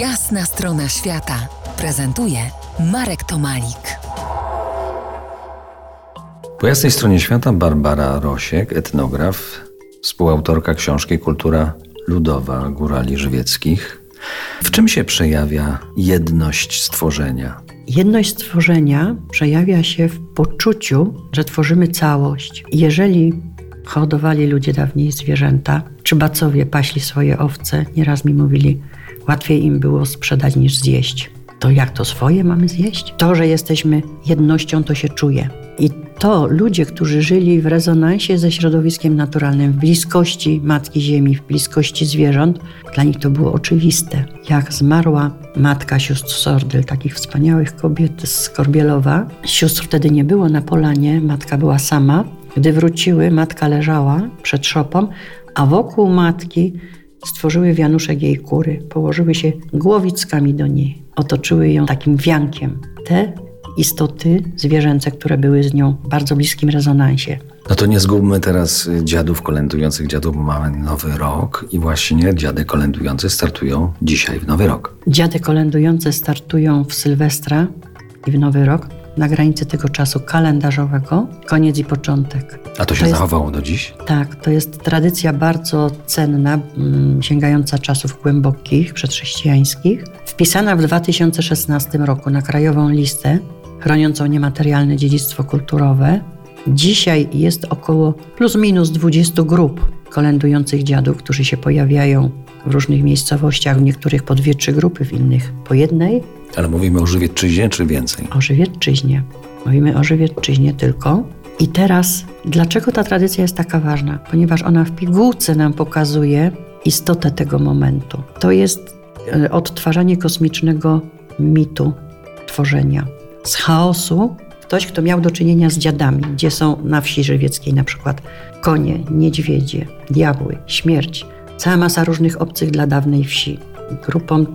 Jasna strona świata prezentuje Marek Tomalik. Po jasnej stronie świata Barbara Rosiek, etnograf, współautorka książki Kultura Ludowa Górali Żywieckich. W czym się przejawia jedność stworzenia? Jedność stworzenia przejawia się w poczuciu, że tworzymy całość. Jeżeli hodowali ludzie dawniej zwierzęta, czy bacowie paśli swoje owce, nieraz mi mówili, łatwiej im było sprzedać niż zjeść. To jak to swoje mamy zjeść? To, że jesteśmy jednością, to się czuje. I to ludzie, którzy żyli w rezonansie ze środowiskiem naturalnym, w bliskości Matki Ziemi, w bliskości zwierząt, dla nich to było oczywiste. Jak zmarła matka sióstr Sordyl, takich wspaniałych kobiet z Korbielowa, sióstr wtedy nie było na polanie, matka była sama. Gdy wróciły, matka leżała przed szopą, a wokół matki stworzyły wianuszek jej kury, położyły się głowickami do niej, otoczyły ją takim wiankiem. Te istoty zwierzęce, które były z nią w bardzo bliskim rezonansie. No to nie zgubmy teraz dziadów kolędujących dziadów, bo mamy nowy rok i właśnie dziady kolędujące startują dzisiaj w nowy rok. Dziady kolędujące startują w Sylwestra i w Nowy Rok na granicy tego czasu kalendarzowego, koniec i początek. A to się To jest- zachowało do dziś? Tak, to jest tradycja bardzo cenna, mm, sięgająca czasów głębokich, przedchrześcijańskich, wpisana w 2016 roku na krajową listę chroniącą niematerialne dziedzictwo kulturowe. Dzisiaj jest około plus minus 20 grup kolędujących dziadów, którzy się pojawiają w różnych miejscowościach, w niektórych po dwie, trzy grupy, w innych po jednej. Ale mówimy o Żywiecczyźnie czy więcej? O Żywiecczyźnie. Mówimy o Żywiecczyźnie tylko. I teraz, dlaczego ta tradycja jest taka ważna? Ponieważ ona w pigułce nam pokazuje istotę tego momentu. To jest e, odtwarzanie kosmicznego mitu tworzenia. Z chaosu ktoś, kto miał do czynienia z dziadami, gdzie są na wsi żywieckiej na przykład konie, niedźwiedzie, diabły, śmierć, cała masa różnych obcych dla dawnej wsi. Grupom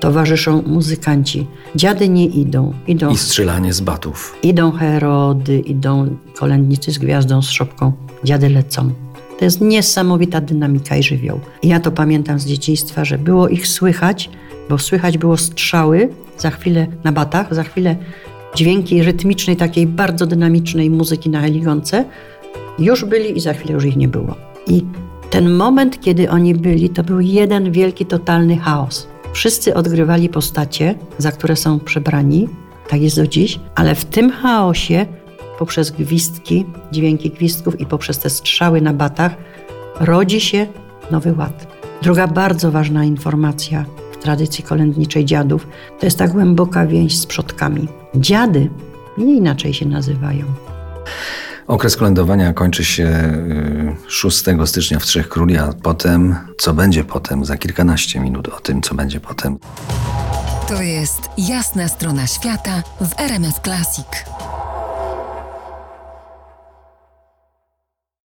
towarzyszą muzykanci. Dziady nie idą, idą I strzelanie z batów. Idą Herody, idą kolędnicy z gwiazdą, z szopką, dziady lecą. To jest niesamowita dynamika i żywioł. I ja to pamiętam z dzieciństwa, że było ich słychać, bo słychać było strzały, za chwilę na batach, za chwilę dźwięki rytmicznej, takiej bardzo dynamicznej muzyki na heligonce. Już byli i za chwilę już ich nie było. I ten moment, kiedy oni byli, to był jeden wielki, totalny chaos. Wszyscy odgrywali postacie, za które są przebrani, tak jest do dziś, ale w tym chaosie, poprzez gwizdki, dźwięki gwizdków i poprzez te strzały na batach, rodzi się nowy ład. Druga bardzo ważna informacja tradycji kolędniczej dziadów to jest ta głęboka więź z przodkami. Dziady nie inaczej się nazywają. Okres kolędowania kończy się y, 6 stycznia w Trzech Króli, a potem, co będzie potem, za kilkanaście minut o tym, co będzie potem. To jest Jasna strona świata w RMS Classic.